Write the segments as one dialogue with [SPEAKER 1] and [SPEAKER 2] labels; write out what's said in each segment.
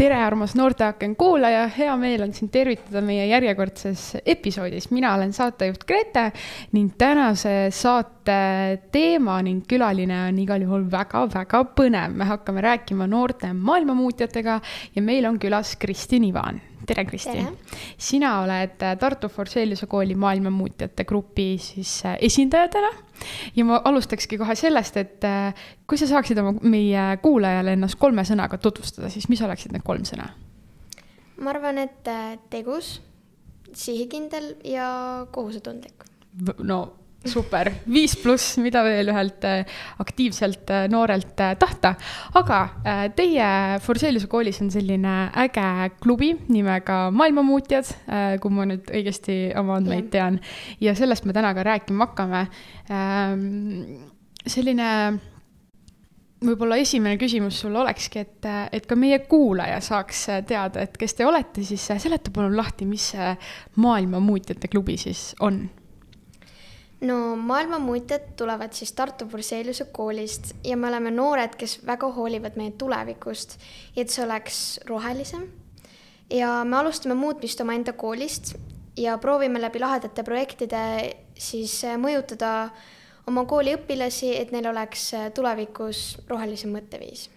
[SPEAKER 1] tere, armas Noorteaken kuulaja, hea meel on sind tervitada meie järjekordses episoodis. mina olen saatejuht Grete ning tänase saate teema ning külaline on igal juhul väga-väga põnev. me hakkame rääkima noorte maailmamuutjatega ja meil on külas Kristin Ivan tere, Kristi! sina oled Tartu Forseliuse kooli maailmamuutjate grupi siis äh, esindajatena ja ma alustakski kohe sellest, et äh, kui sa saaksid oma, meie kuulajale ennast kolme sõnaga tutvustada, siis mis oleksid need kolm sõna?
[SPEAKER 2] ma arvan, et äh, tegus, sihikindel ja kohusetundlik.
[SPEAKER 1] no super, viis pluss, mida veel ühelt äh, aktiivselt äh, noorelt äh, tahta. aga teie Forseliuse koolis on selline äge klubi nimega Maailmamuutjad, kui ma nüüd õigesti oma andmeid tean. ja sellest me täna ka rääkima hakkame. Ähm, selline võib-olla esimene küsimus sulle olekski, et, et ka meie kuulaja saaks teada, et kes te olete, siis seleta palun lahti, mis see Maailmamuutjate klubi siis on
[SPEAKER 2] no maailmamuutjad tulevad siis Tartu Forseliuse koolist ja me oleme noored, kes väga hoolivad meie tulevikust, et see oleks rohelisem. ja me alustame muutmist omaenda koolist ja proovime läbi lahedate projektide siis mõjutada oma kooli õpilasi, et neil oleks tulevikus rohelisem mõtteviis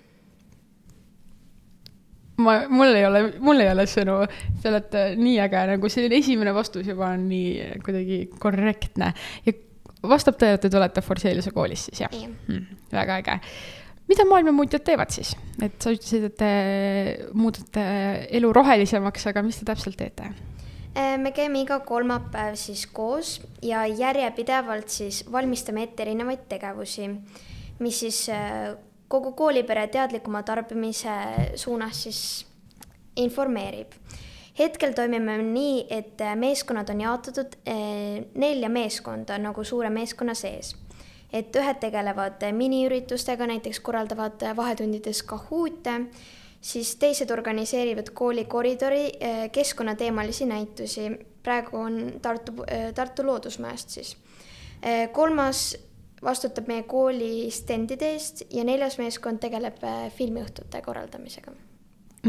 [SPEAKER 1] ma, mul ei ole, mul ei ole sõnu, te olete nii äge, nagu selline esimene vastus juba on nii kuidagi korrektne ja vastab tõele, et te olete Forseliuse koolis siis jah
[SPEAKER 2] mm,?
[SPEAKER 1] väga äge. mida maailmamuutjad teevad siis, et sa ütlesid, et te muudate elu rohelisemaks, aga mis te täpselt teete?
[SPEAKER 2] Äh, me käime iga kolmapäev siis koos ja järjepidevalt siis valmistame ette erinevaid tegevusi, mis siis äh, kogu koolipere teadlikuma tarbimise suunas siis informeerib. hetkel toimime nii, et meeskonnad on jaotatud eh, nelja meeskonda nagu suure meeskonna sees. et ühed tegelevad miniüritustega, näiteks korraldavad vahetundides Kahoot'e, siis teised organiseerivad kooli koridori eh, keskkonnateemalisi näitusi. praegu on Tartu, eh, Tartu Loodusmäest siis. kolmas vastutab meie kooli stendide eest ja neljas meeskond tegeleb äh, filmiõhtute korraldamisega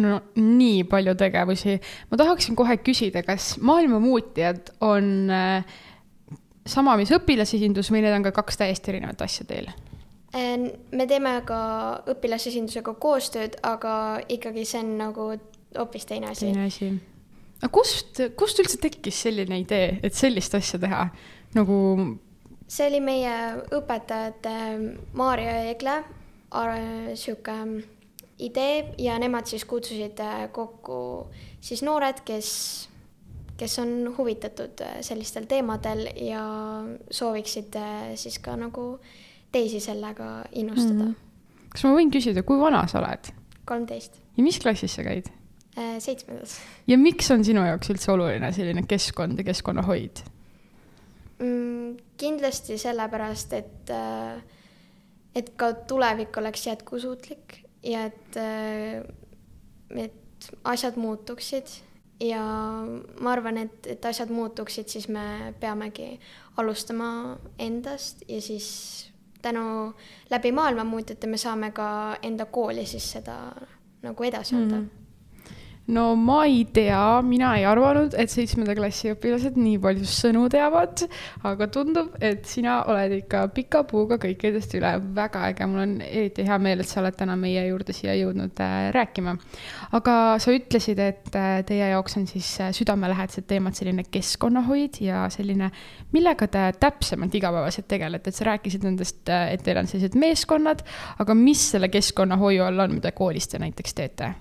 [SPEAKER 1] no nii palju tegevusi. ma tahaksin kohe küsida, kas maailmamuutjad on äh, sama, mis õpilasesindus või need on ka kaks täiesti erinevat asja teil?
[SPEAKER 2] Äh, me teeme ka õpilasesindusega koostööd, aga ikkagi see on nagu hoopis teine asi.
[SPEAKER 1] teine asi. aga kust, kust üldse tekkis selline idee, et sellist asja teha? nagu
[SPEAKER 2] see oli meie õpetajate Maarja ja Egle sihuke idee ja nemad siis kutsusid äh, kokku siis noored, kes, kes on huvitatud äh, sellistel teemadel ja sooviksid äh, siis ka nagu teisi sellega innustada mm.
[SPEAKER 1] -hmm. kas ma võin küsida, kui vana sa oled?
[SPEAKER 2] kolmteist.
[SPEAKER 1] ja mis klassis sa käid?
[SPEAKER 2] seitsmendas.
[SPEAKER 1] ja miks on sinu jaoks üldse oluline selline keskkond ja keskkonnahoid?
[SPEAKER 2] mm,? Kindlasti sellepärast, et, äh, et ka tulevik oleks jätkusuutlik ja et, äh, et asjad muutuksid ja ma arvan, et, et asjad muutuksid, siis me peamegi alustama endast ja siis tänu läbi maailmamuutjate me saame ka enda kooli siis seda nagu edasi anda mm. -hmm
[SPEAKER 1] no ma ei tea, mina ei arvanud, et seitsmenda klassi õpilased nii palju sõnu teavad, aga tundub, et sina oled ikka pika puuga kõikidest üle. väga äge, mul on eriti hea meel, et sa oled täna meie juurde siia jõudnud äh, rääkima. aga sa ütlesid, et äh, teie jaoks on siis äh, südamelähedased teemad selline keskkonnahoid ja selline, millega te täpsemalt igapäevaselt tegelete, et sa rääkisid nendest, et teil on sellised meeskonnad, aga mis selle keskkonnahoiu all on, mida koolis te näiteks teete?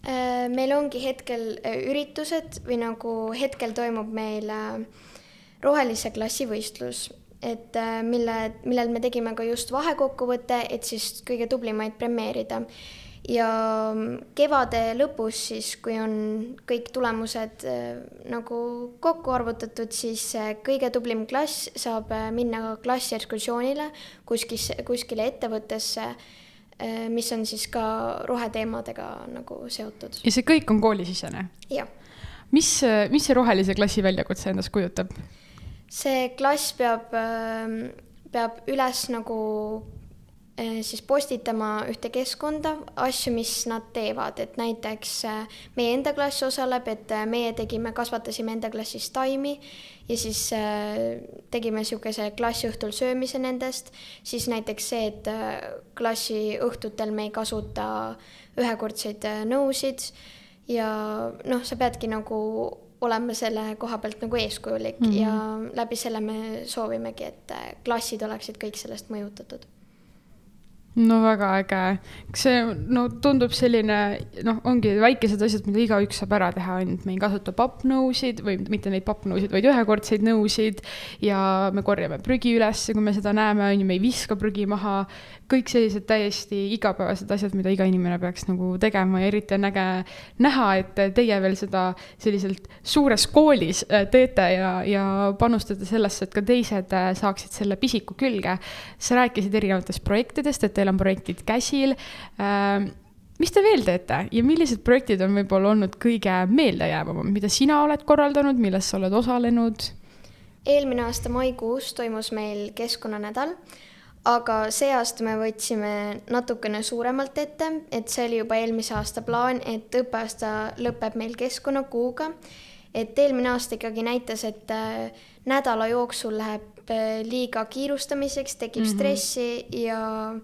[SPEAKER 2] Äh, meil ongi hetkel äh, üritused või nagu hetkel toimub meil äh, rohelise klassi võistlus, et mille, millel me tegime ka just vahekokkuvõtte, et siis kõige tublimaid premeerida. ja mm, kevade lõpus siis, kui on kõik tulemused nagu kokku arvutatud, siis kõige tublim klass saab minna klassiekskursioonile kuskil, kuskile ettevõttesse mis on siis ka roheteemadega nagu seotud.
[SPEAKER 1] ja see kõik on koolisisene?
[SPEAKER 2] jah.
[SPEAKER 1] mis, mis see rohelise klassi väljakutse endast kujutab?
[SPEAKER 2] see klass peab, ähm, peab üles nagu siis postitama ühte keskkonda asju, mis nad teevad, et näiteks eh, meie enda klass osaleb, et eh, meie tegime, kasvatasime enda klassis taimi ja siis tegime niisuguse klassiõhtul söömise nendest, siis näiteks see, et klassi õhtutel me ei kasuta ühekordseid nõusid ja noh, sa peadki nagu olema selle koha pealt nagu eeskujulik mm -hmm. ja läbi selle me soovimegi, et klassid oleksid kõik sellest mõjutatud
[SPEAKER 1] no väga äge, kas see no tundub selline noh, ongi väikesed asjad, mida igaüks saab ära teha, ainult me ei kasuta pappnõusid või mitte neid pappnõusid, vaid ühekordseid nõusid. ja me korjame prügi üles, kui me seda näeme, on ju, me ei viska prügi maha. Kõik sellised täiesti igapäevased asjad, mida iga inimene peaks nagu tegema ja eriti on äge näha, et teie veel seda selliselt suures koolis äh, teete ja, ja panustate sellesse, et ka teised äh, saaksid selle pisiku külge. sa rääkisid erinevatest projektidest, et teil on projektid käsil ähm, mis te veel teete ja millised projektid on võib-olla olnud kõige meeldejäävamad, mida sina oled korraldanud, milles sa oled osalenud?
[SPEAKER 2] eelmine aasta maikuus toimus meil keskkonnanädal, aga see aasta me võtsime natukene suuremalt ette, et see oli juba eelmise aasta plaan, et õppeaasta lõpeb meil keskkonnakuuga. et eelmine aasta ikkagi näitas, et äh, nädala jooksul läheb äh, liiga kiirustamiseks, tekib mm -hmm. stressi ja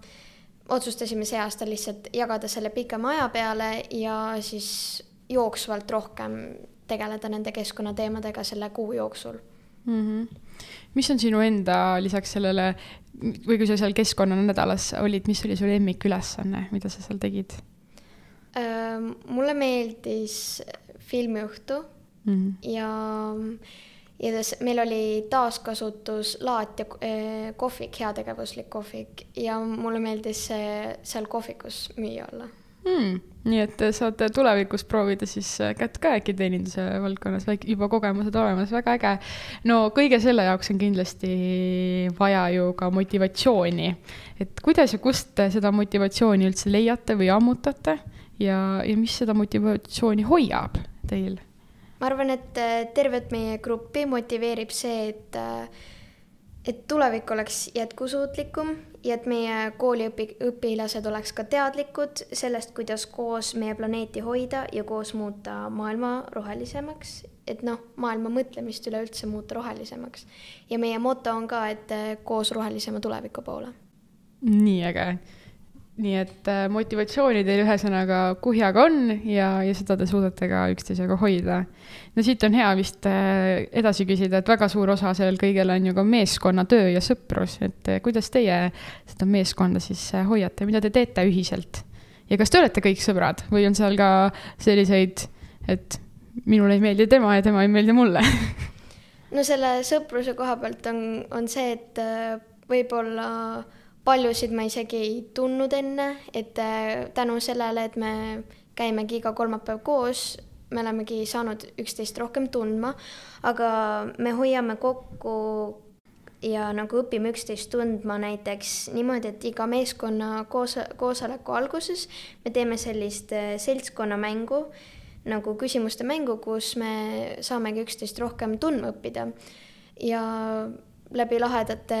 [SPEAKER 2] otsustasime see aasta lihtsalt jagada selle pikema aja peale ja siis jooksvalt rohkem tegeleda nende keskkonnateemadega selle kuu jooksul
[SPEAKER 1] mm. -hmm. mis on sinu enda lisaks sellele või kui sa seal keskkonnanädalas olid, mis oli su lemmikülesanne, mida sa seal tegid
[SPEAKER 2] äh,? mulle meeldis filmiõhtu mm -hmm. ja ja meil oli taaskasutuslaat ja eh, kohvik, heategevuslik kohvik ja mulle meeldis seal kohvikus müüa olla
[SPEAKER 1] hmm,. nii et saate tulevikus proovida siis eh, kätt ka äkki teeninduse valdkonnas, juba kogemused olemas, väga äge. no kõige selle jaoks on kindlasti vaja ju ka motivatsiooni. et kuidas ja kust te seda motivatsiooni üldse leiate või ammutate ja, ja mis seda motivatsiooni hoiab teil?
[SPEAKER 2] ma arvan, et äh, tervet meie gruppi motiveerib see, et, et tulevik oleks jätkusuutlikum ja et meie kooliõpi-, õpilased oleks ka teadlikud sellest, kuidas koos meie planeeti hoida ja koos muuta maailma rohelisemaks. et noh, maailma mõtlemist üleüldse muuta rohelisemaks. ja meie moto on ka, et koos rohelisema tuleviku poole.
[SPEAKER 1] nii äge nii et äh, motivatsiooni teil ühesõnaga kuhjaga on ja, ja seda te suudate ka üksteisega hoida. no siit on hea vist äh, edasi küsida, et väga suur osa sellel kõigel on ju ka meeskonnatöö ja sõprus, et äh, kuidas teie seda meeskonda siis hoiate, mida te teete ühiselt? ja kas te olete kõik sõbrad või on seal ka selliseid, et minule ei meeldi tema ja tema ei meeldi mulle
[SPEAKER 2] no selle sõpruse koha pealt on, on see, et võib-olla äh, paljusid ma isegi ei tundnud enne, et äh, tänu sellele, et me käimegi iga kolmapäev koos, me olemegi saanud üksteist rohkem tundma, aga me hoiame kokku ja nagu õpime üksteist tundma näiteks niimoodi, et iga meeskonna koos, koosoleku alguses me teeme sellist äh, seltskonnamängu, nagu küsimuste mängu, kus me saamegi üksteist rohkem tundma õppida. ja läbi lahedate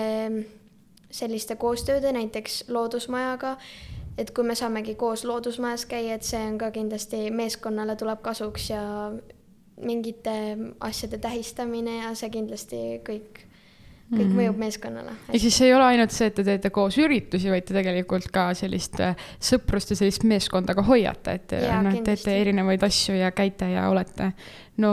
[SPEAKER 2] selliste koostööde, näiteks Loodusmajaga, et kui me saamegi koos Loodusmajas käia, et see on ka kindlasti meeskonnale tuleb kasuks ja mingite asjade tähistamine ja see kindlasti kõik kõik mm -hmm. mõjub meeskonnale.
[SPEAKER 1] ehk siis see ei ole ainult see, et te teete koos üritusi, vaid te tegelikult ka sellist äh, sõprust ja sellist meeskonda ka hoiate, et noh, teete erinevaid asju ja käite ja olete. no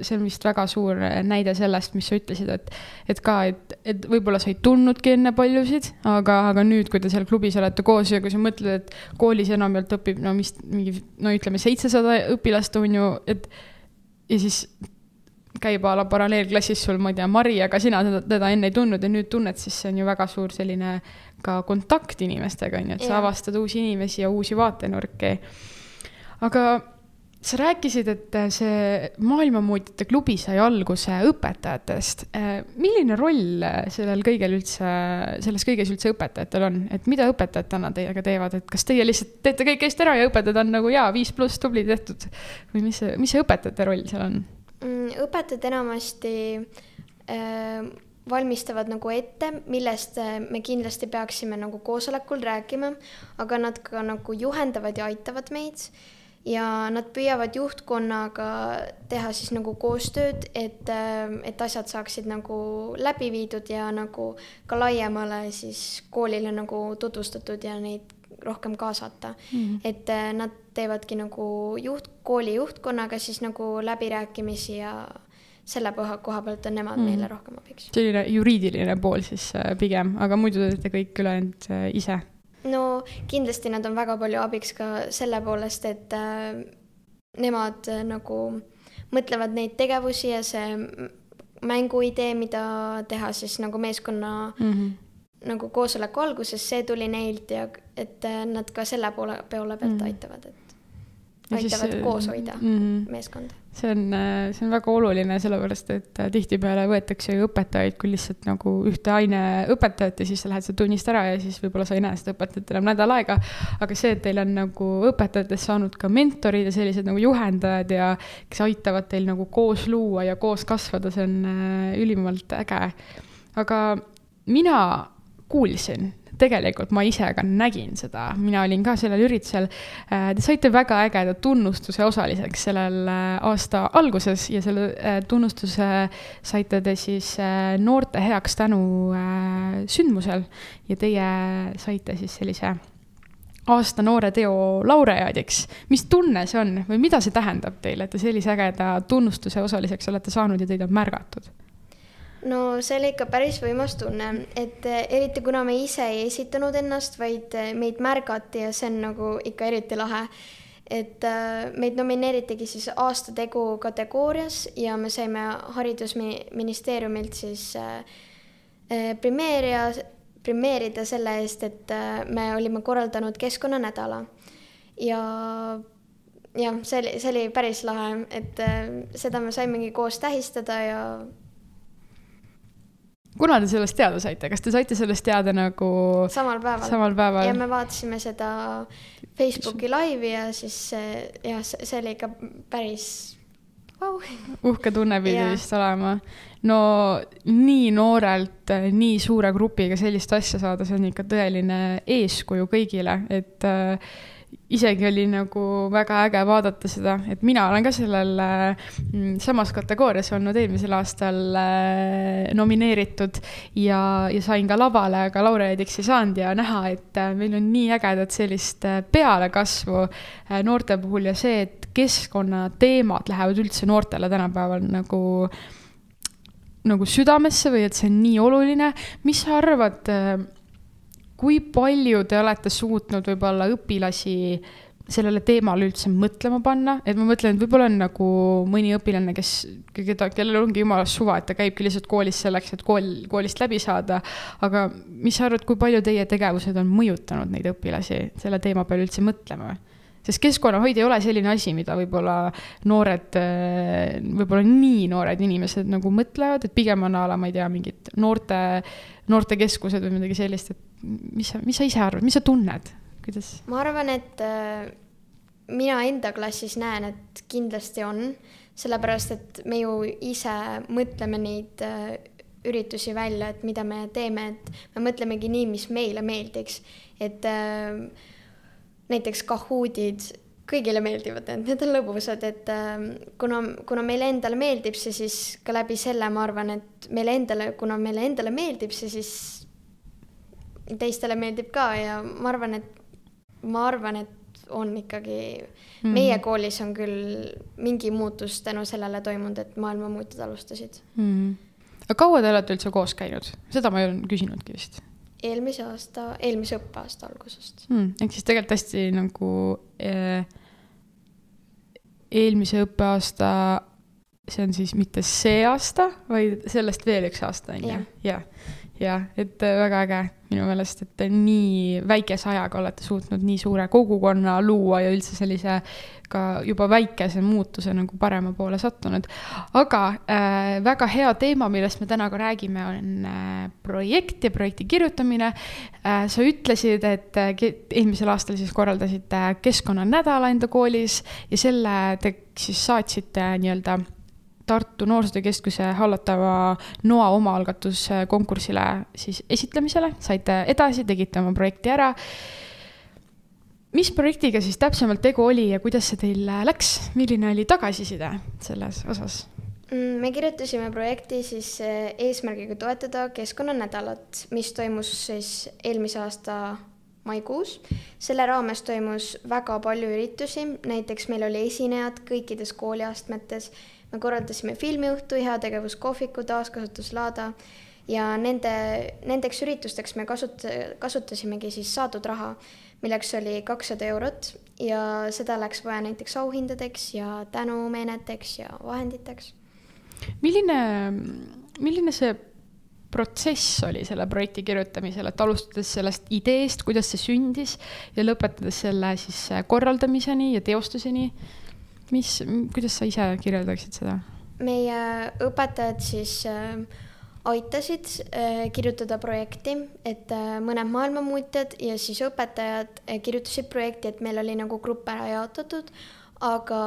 [SPEAKER 1] see on vist väga suur näide sellest, mis sa ütlesid, et, et ka, et, et võib-olla sa ei tundnudki enne paljusid, aga, aga nüüd, kui te seal klubis olete koos ja kui sa mõtled, et koolis enamjaolt õpib no mis mingi no ütleme, seitsesada õpilast on ju, et ja siis käib a la paralleelklassis sul, ma ei tea, Mari, aga sina teda, teda enne ei tundnud ja nüüd tunned, siis see on ju väga suur selline ka kontakt inimestega, on ju, et sa avastad uusi inimesi ja uusi vaatenurki. aga sa rääkisid, et see Maailmamuutjate klubi sai alguse õpetajatest. milline roll sellel kõigel üldse, selles kõiges üldse õpetajatel on, et mida õpetajad täna teiega teevad, et kas teie lihtsalt teete kõik hästi ära ja õpetajad on nagu jaa, viis pluss, tubli tehtud või mis see, mis see õpetajate roll seal on?
[SPEAKER 2] Mm, õpetajad enamasti äh, valmistavad nagu ette, millest äh, me kindlasti peaksime nagu koosolekul rääkima, aga nad ka nagu juhendavad ja aitavad meid. ja nad püüavad juhtkonnaga teha siis nagu koostööd, et, äh, et asjad saaksid nagu läbi viidud ja nagu ka laiemale siis koolile nagu tutvustatud ja neid rohkem kaasata mm. -hmm. et äh, nad teevadki nagu juht, kooli juhtkonnaga siis nagu läbirääkimisi ja selle koha, koha pealt on nemad mm. meile rohkem abiks.
[SPEAKER 1] selline juriidiline pool siis äh, pigem, aga muidu teete kõik ülejäänud äh, ise?
[SPEAKER 2] no kindlasti nad on väga palju abiks ka selle poolest, et äh, nemad äh, nagu mõtlevad neid tegevusi ja see mänguidee, mida teha siis nagu meeskonna mm -hmm. Nagu koosoleku alguses, see tuli neilt ja et äh, nad ka selle poole, poole pealt mm aitavad, et aitavad siis, koos hoida mm meeskonda.
[SPEAKER 1] see on, see on väga oluline, sellepärast et äh, tihtipeale võetakse ju õpetajaid kui lihtsalt nagu ühte aineõpetajat ja siis sa lähed sealt tunnist ära ja siis võib-olla sa ei näe seda õpetajat enam nädal aega. aga see, et teil on nagu õpetajatest saanud ka mentorid ja sellised nagu juhendajad ja kes aitavad teil nagu koos luua ja koos kasvada, see on äh, ülimalt äge. aga mina kuulsin tegelikult ma ise ka nägin seda, mina olin ka sellel üritusel. Äh, te saite väga ägeda tunnustuse osaliseks sellel äh, aasta alguses ja selle äh, tunnustuse saite te siis noorte heaks tänu sündmusel ja teie saite siis sellise aasta noore teo laureaadiks. mis tunne see on või mida see tähendab teile, et te sellise ägeda tunnustuse osaliseks olete saanud ja teid on märgatud?
[SPEAKER 2] No see oli ikka päris võimas tunne, et eh, eriti kuna me ise ei esitanud ennast, vaid eh, meid märgati ja see on nagu ikka eriti lahe. et eh, meid nomineeritigi siis aastategu kategoorias ja me saime Haridusministeeriumilt siis premeeria, premeerida selle eest, et me olime korraldanud keskkonnanädala ja jah, see oli, see oli päris lahe, et seda me saimegi koos tähistada ja
[SPEAKER 1] kuna te sellest teada saite, kas te saite sellest teada nagu
[SPEAKER 2] samal päeval?
[SPEAKER 1] samal päeval.
[SPEAKER 2] ja me vaatasime seda Facebooki laivi ja siis jah, see oli ikka päris
[SPEAKER 1] wow. uhke tunne pidi vist olema. no nii noorelt, nii suure grupiga sellist asja saada, see on ikka tõeline eeskuju kõigile, et äh, isegi oli nagu väga äge vaadata seda, et mina olen ka sellel mm, samas kategoorias olnud eelmisel aastal äh, nomineeritud ja, ja sain ka lavale, aga laureaadiks ei saanud ja näha, et äh, meil on nii ägedat sellist äh, pealekasvu noorte puhul ja see, et keskkonnateemad lähevad üldse noortele tänapäeval nagu nagu südamesse või et see on nii oluline. mis sa arvad kui palju te olete suutnud võib-olla õpilasi sellele teemale üldse mõtlema panna, et ma mõtlen, et võib-olla on nagu mõni õpilane, kes, keda, kellel ongi jumala suva, et ta käibki lihtsalt koolis selleks, et kool, koolist läbi saada. aga mis sa arvad, kui palju teie tegevused on mõjutanud neid õpilasi selle teema peale üldse mõtlema? sest keskkonnahoid ei ole selline asi, mida võib-olla noored, võib-olla nii noored inimesed nagu mõtlevad, et pigem on a la, ma ei tea, mingid noorte, noortekeskused või midagi sellist, et mis sa, mis sa ise arvad, mis sa tunned, kuidas?
[SPEAKER 2] ma arvan, et äh, mina enda klassis näen, et kindlasti on, sellepärast et me ju ise mõtleme neid äh, üritusi välja, et mida me teeme, et me mõtlemegi nii, mis meile meeldiks, et äh, näiteks Kahootid, kõigile meeldivad need, need on lõbusad, et äh, kuna, kuna meile endale meeldib see, siis ka läbi selle ma arvan, et meile endale, kuna meile endale meeldib see, siis teistele meeldib ka ja ma arvan, et ma arvan, et on ikkagi mm, meie koolis on küll mingi muutus tänu sellele toimunud, et maailmamuutud alustasid mm.
[SPEAKER 1] aga kaua te olete üldse koos käinud, seda ma ei olnud küsinudki vist.
[SPEAKER 2] Eelmise aasta, eelmise õppeaasta algusest.
[SPEAKER 1] Mm,. ehk siis tegelikult hästi nagu eh, eelmise õppeaasta, see on siis mitte see aasta, vaid sellest veel üks aasta on ju, jah jah, et äh, väga äge minu meelest, et nii väikese ajaga olete suutnud nii suure kogukonna luua ja üldse sellise ka juba väikese muutuse nagu parema poole sattunud. aga äh, väga hea teema, millest me täna ka räägime, on äh, projekt ja projekti kirjutamine äh,. sa ütlesid, et äh, eelmisel aastal siis korraldasite keskkonnanädala enda koolis ja selle te siis saatsite nii-öelda Tartu Noorsootöö Keskuse hallatava NOA omaalgatuskonkursile siis esitlemisele, saite edasi, tegite oma projekti ära. mis projektiga siis täpsemalt tegu oli ja kuidas see teil läks, milline oli tagasiside selles osas?
[SPEAKER 2] Mm, me kirjutasime projekti siis eh, eesmärgiga toetada keskkonnanädalat, mis toimus siis eelmise aasta maikuus. selle raames toimus väga palju üritusi, näiteks meil oli esinejad kõikides kooliastmetes me korraldasime filmiõhtu, heategevuskohviku, taaskasutuslaada ja nende, nendeks üritusteks me kasut-, kasutasimegi siis saadud raha, milleks oli kakssada eurot ja seda läks vaja näiteks auhindadeks ja tänumeeneteks ja vahenditeks.
[SPEAKER 1] milline, milline see protsess oli selle projekti kirjutamisel, et alustades sellest ideest, kuidas see sündis ja lõpetades selle siis korraldamiseni ja teostuseni mis, kuidas sa ise kirjeldaksid seda?
[SPEAKER 2] meie õpetajad siis äh, aitasid äh, kirjutada projekti, et äh, mõned maailmamuutjad ja siis õpetajad äh, kirjutasid projekti, et meil oli nagu grupp ära jaotatud, aga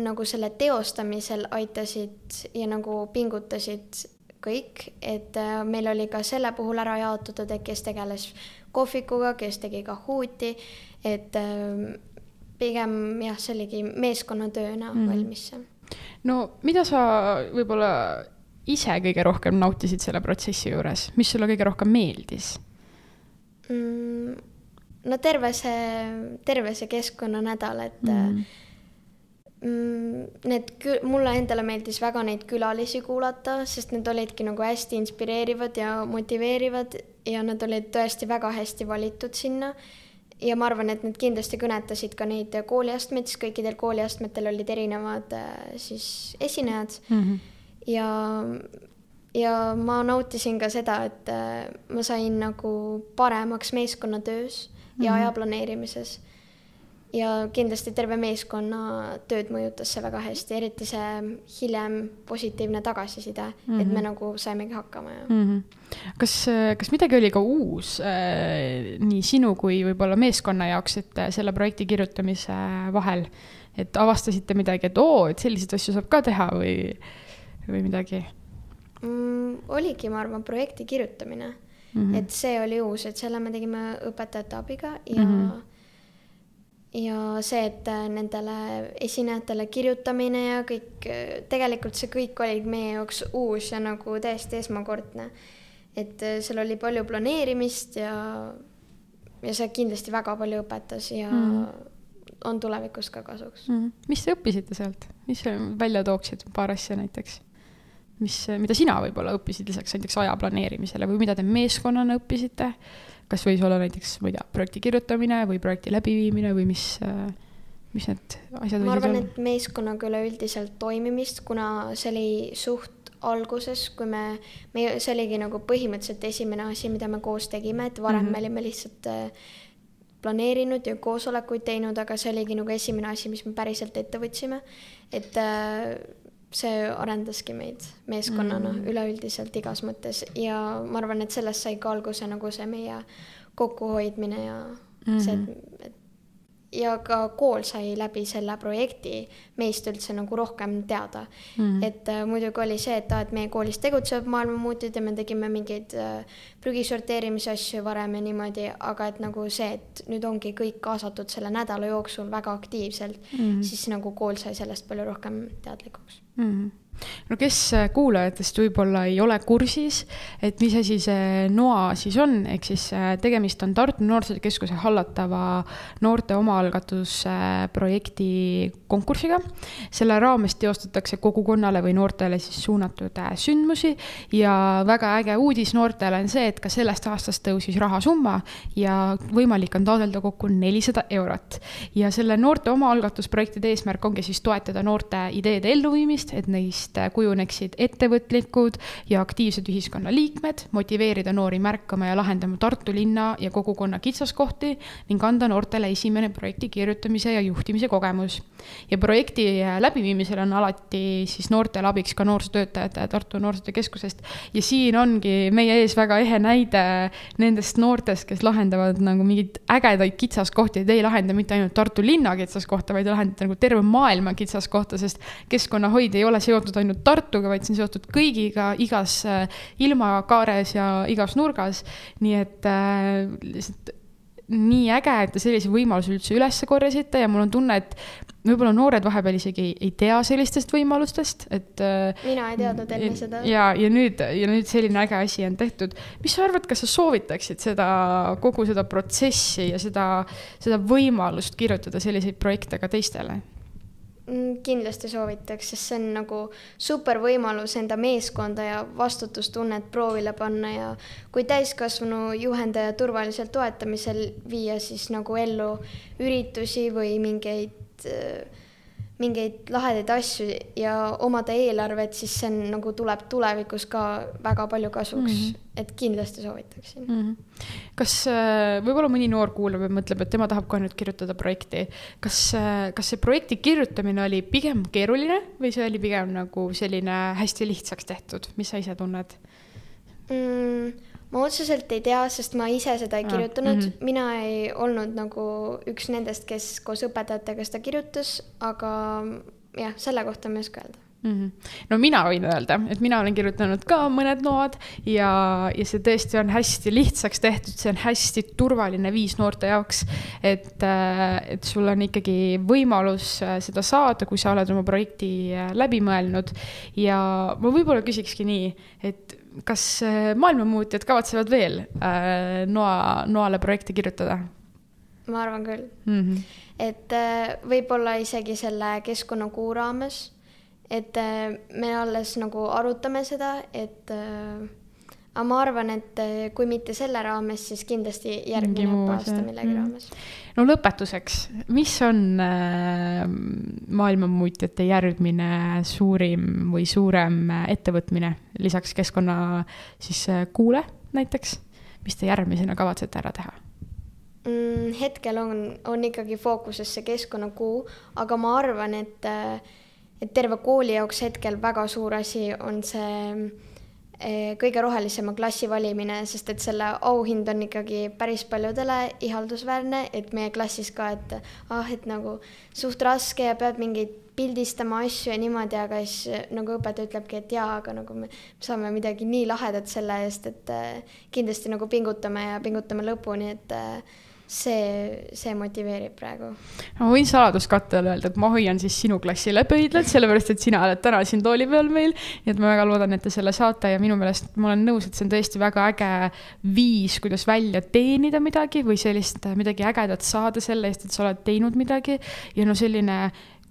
[SPEAKER 2] nagu selle teostamisel aitasid ja nagu pingutasid kõik, et äh, meil oli ka selle puhul ära jaotatud, et kes tegeles kohvikuga, kes tegi Kahooti, et äh, pigem jah, see oligi meeskonnatööna mm. valmis see.
[SPEAKER 1] no mida sa võib-olla ise kõige rohkem nautisid selle protsessi juures, mis sulle kõige rohkem meeldis
[SPEAKER 2] mm,? no terve see, terve see keskkonnanädal, et mm. Mm, need, mulle endale meeldis väga neid külalisi kuulata, sest need olidki nagu hästi inspireerivad ja motiveerivad ja nad olid tõesti väga hästi valitud sinna ja ma arvan, et need kindlasti kõnetasid ka neid kooliastmeid, siis kõikidel kooliastmetel olid erinevad äh, siis esinejad mm. -hmm. ja, ja ma nautisin ka seda, et äh, ma sain nagu paremaks meeskonnatöös ja mm -hmm. aja planeerimises ja kindlasti terve meeskonna tööd mõjutas see väga hästi, eriti see hiljem positiivne tagasiside mm, -hmm. et me mhm. nagu saimegi hakkama ja mm. -hmm.
[SPEAKER 1] kas, kas midagi oli ka uus äh, nii sinu kui võib-olla meeskonna jaoks, et äh, selle projekti kirjutamise vahel, et avastasite midagi, et oo, et selliseid asju saab ka teha või, või midagi
[SPEAKER 2] mm,? oligi, ma arvan, projekti kirjutamine mm, -hmm. et see oli uus, et selle me tegime õpetajate abiga ja mm. -hmm ja see, et äh, nendele esinejatele kirjutamine ja kõik, äh, tegelikult see kõik oli meie jaoks uus ja nagu täiesti esmakordne. et äh, seal oli palju planeerimist ja, ja see kindlasti väga palju õpetas ja mm. on tulevikus ka kasuks
[SPEAKER 1] mm.. mis te õppisite sealt, mis välja tooksid, paar asja näiteks? mis, mida sina võib-olla õppisid lisaks näiteks aja planeerimisele või mida te meeskonnana õppisite? Kas võis olla näiteks, ma ei tea, projekti kirjutamine või projekti läbiviimine või mis, mis need asjad
[SPEAKER 2] ma arvan, et meeskonnaga üleüldiselt toimimist, kuna see oli suht alguses, kui me, me, see oligi nagu põhimõtteliselt esimene asi, mida me koos tegime, et varem mm -hmm. me olime lihtsalt äh, planeerinud ja koosolekuid teinud, aga see oligi nagu esimene asi, mis me päriselt ette võtsime. et äh, see arendaski meid meeskonnana mm. üleüldiselt igas mõttes ja ma arvan, et sellest sai ka alguse nagu see meie kokkuhoidmine ja mm. see, et, et ja ka kool sai läbi selle projekti meist üldse nagu rohkem teada mm.. et äh, muidugi oli see, et aa, et meie koolis tegutsevad maailmamuutjad ja me tegime mingeid äh, prügi sorteerimise asju varem ja niimoodi, aga et nagu see, et nüüd ongi kõik kaasatud selle nädala jooksul väga aktiivselt mm., siis nagu kool sai sellest palju rohkem teadlikuks
[SPEAKER 1] mm. -hmm no kes äh, kuulajatest võib-olla ei ole kursis, et mis asi see NOA siis on, ehk siis äh, tegemist on Tartu Noorsootöö Keskuse hallatava noorte omaalgatusprojekti konkursiga. selle raames teostatakse kogukonnale või noortele siis suunatud äh, sündmusi ja väga äge uudis noortele on see, et ka sellest aastast tõusis rahasumma ja võimalik on taotleda kokku nelisada eurot. ja selle noorte omaalgatusprojektide eesmärk ongi siis toetada noorte ideede elluviimist, et neist neist äh, kujuneksid ettevõtlikud ja aktiivsed ühiskonnaliikmed, motiveerida noori märkama ja lahendama Tartu linna ja kogukonna kitsaskohti ning anda noortele esimene projekti kirjutamise ja juhtimise kogemus. ja projekti äh, läbiviimisel on alati siis noortele abiks ka noorsootöötajad Tartu Noorsootöö Keskusest ja siin ongi meie ees väga ehe näide nendest noortest, kes lahendavad nagu mingeid ägedaid kitsaskohti, et ei lahenda mitte ainult Tartu linna kitsaskohta, vaid lahendate nagu terve maailma kitsaskohta, sest keskkonnahoid ei ole seotud seotud ainult Tartuga, vaid see on seotud kõigiga igas ilmakaares ja igas nurgas. nii et lihtsalt nii äge, et te sellise võimaluse üldse üles korjasite ja mul on tunne, et võib-olla noored vahepeal isegi ei, ei tea sellistest võimalustest, et.
[SPEAKER 2] Äh, mina ei teadnud enne seda.
[SPEAKER 1] ja, ja nüüd, ja nüüd selline äge asi on tehtud. mis sa arvad, kas sa soovitaksid seda, kogu seda protsessi ja seda, seda võimalust kirjutada selliseid projekte ka teistele?
[SPEAKER 2] Mm, kindlasti soovitaks, sest see on nagu super võimalus enda meeskonda ja vastutustunnet proovile panna ja kui täiskasvanu juhendaja turvaliselt toetamisel viia siis nagu ellu üritusi või mingeid äh, mingeid lahedaid asju ja omada eelarvet, siis see on nagu tuleb tulevikus ka väga palju kasuks mm, -hmm. et kindlasti soovitaksin mm. -hmm.
[SPEAKER 1] kas äh, võib-olla mõni noor kuulab ja mõtleb, et tema tahab ka nüüd kirjutada projekti, kas, äh, kas see projekti kirjutamine oli pigem keeruline või see oli pigem nagu selline hästi lihtsaks tehtud, mis sa ise tunned
[SPEAKER 2] mm,? Ma otseselt ei tea, sest ma ise seda ei kirjutanud mm, -hmm. mina ei olnud nagu üks nendest, kes koos õpetajatega seda kirjutas, aga jah, selle kohta ma ei oska öelda
[SPEAKER 1] mm. -hmm. no mina võin öelda, et mina olen kirjutanud ka mõned lood ja, ja see tõesti on hästi lihtsaks tehtud, see on hästi turvaline viis noorte jaoks. et, äh, et sul on ikkagi võimalus äh, seda saada, kui sa oled oma projekti äh, läbi mõelnud. ja ma võib-olla küsikski nii, et kas maailmamuutjad kavatsevad veel äh, Noa, Noale projekte kirjutada?
[SPEAKER 2] ma arvan küll mm. -hmm. et äh, võib-olla isegi selle keskkonnakuu raames, et äh, me alles nagu arutame seda, et äh, aga ma arvan, et äh, kui mitte selle raames, siis kindlasti järgmine õppeaasta millegi mm. raames.
[SPEAKER 1] no lõpetuseks, mis on maailmamuutjate järgmine suurim või suurem ettevõtmine lisaks keskkonna siis kuule näiteks, mis te järgmisena kavatsete ära teha?
[SPEAKER 2] mm,? hetkel on, on ikkagi fookuses see keskkonnakuu, aga ma arvan, et, äh, et terve kooli jaoks hetkel väga suur asi on see Eh, kõige rohelisema klassi valimine, sest et selle auhind on ikkagi päris paljudele ihaldusväärne, et meie klassis ka, et ah, et nagu suht raske ja pead mingeid pildistama asju ja niimoodi, aga siis nagu õpetaja ütlebki, et jaa, aga nagu me saame midagi nii lahedat selle eest, et eh, kindlasti nagu pingutame ja pingutame lõpuni, et eh, see, see motiveerib praegu.
[SPEAKER 1] ma võin saladuskatte öelda, et ma hoian siis sinu klassile pöidlat, sellepärast et sina oled täna siin tooli peal meil. nii et ma väga loodan, et te selle saate ja minu meelest ma olen nõus, et see on tõesti väga äge viis, kuidas välja teenida midagi või sellist midagi ägedat saada selle eest, et sa oled teinud midagi. ja no selline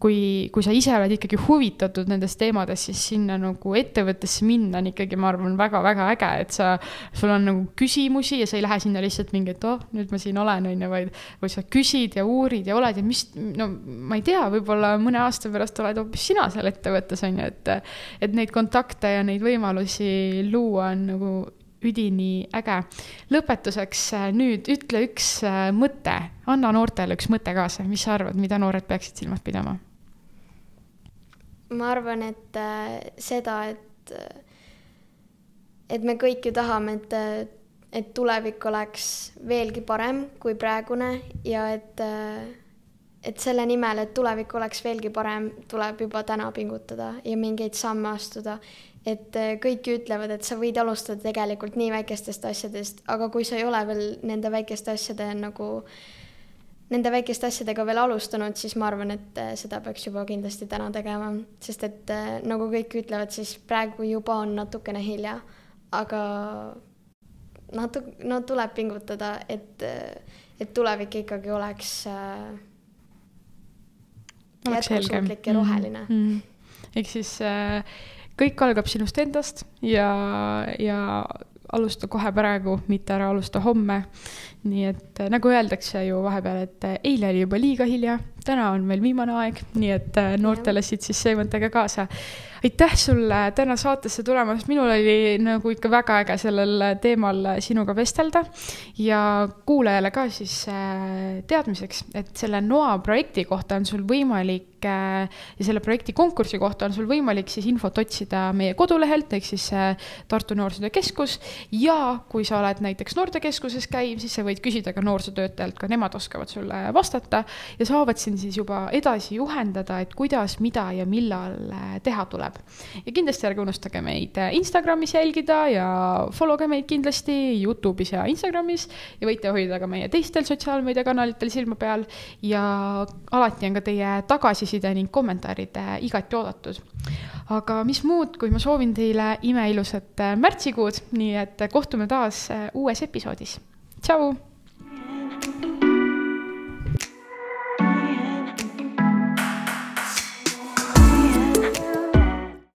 [SPEAKER 1] kui, kui sa ise oled ikkagi huvitatud nendest teemadest, siis sinna nagu ettevõttesse minna on ikkagi, ma arvan, väga-väga äge, et sa, sul on nagu küsimusi ja sa ei lähe sinna lihtsalt mingi, et oh, nüüd ma siin olen, on ju, vaid, vaid sa küsid ja uurid ja oled ja mis, no ma ei tea, võib-olla mõne aasta pärast oled hoopis sina seal ettevõttes, on ju, et, et neid kontakte ja neid võimalusi luua on nagu üdini äge. lõpetuseks nüüd ütle üks mõte, anna noortele üks mõte kaasa, mis sa arvad, mida noored peaksid silmas pidama?
[SPEAKER 2] Ma arvan, et äh, seda, et, et me kõik ju tahame, et, et tulevik oleks veelgi parem kui praegune ja et, et selle nimel, et tulevik oleks veelgi parem, tuleb juba täna pingutada ja mingeid samme astuda. et kõik ütlevad, et sa võid alustada tegelikult nii väikestest asjadest, aga kui sa ei ole veel nende väikeste asjade nagu äh, nende väikeste asjadega veel alustanud, siis ma arvan, et äh, seda peaks juba kindlasti täna tegema, sest et äh, nagu kõik ütlevad, siis praegu juba on natukene hilja, aga natu-, no tuleb pingutada, et, äh, et tulevik ikkagi oleks äh, jätkusuutlik ja roheline mm.
[SPEAKER 1] -hmm. ehk siis äh, kõik algab sinust endast ja, ja alusta kohe praegu, mitte ära alusta homme. nii et nagu öeldakse ju vahepeal, et eile oli juba liiga hilja, täna on veel viimane aeg, nii et noortele siit siis see mõte ka kaasa. Aitäh sulle täna saatesse tulemast, minul oli nagu ikka väga äge sellel teemal sinuga vestelda ja kuulajale ka siis teadmiseks, et selle NOA projekti kohta on sul võimalik äh, ja selle projekti konkursi kohta on sul võimalik siis infot otsida meie kodulehelt, ehk siis äh, Tartu Noorsootöö Keskus ja kui sa oled näiteks noortekeskuses käiv, siis sa võid küsida ka noorsootöötajalt, ka nemad oskavad sulle vastata ja saavad sind siis juba edasi juhendada, et kuidas, mida ja millal teha tuleb. Ja kindlasti ärge unustage meid Instagramis jälgida ja follow ge meid kindlasti Youtube'is ja Instagramis ja võite hoida ka meie teistel sotsiaalmeediakanalitel silma peal. Ja alati on ka teie tagasiside ning kommentaarid igati oodatud. aga mis muud, kui ma soovin teile imeilusat äh, märtsikuud, nii et kohtume taas äh, uues episoodis. tšau.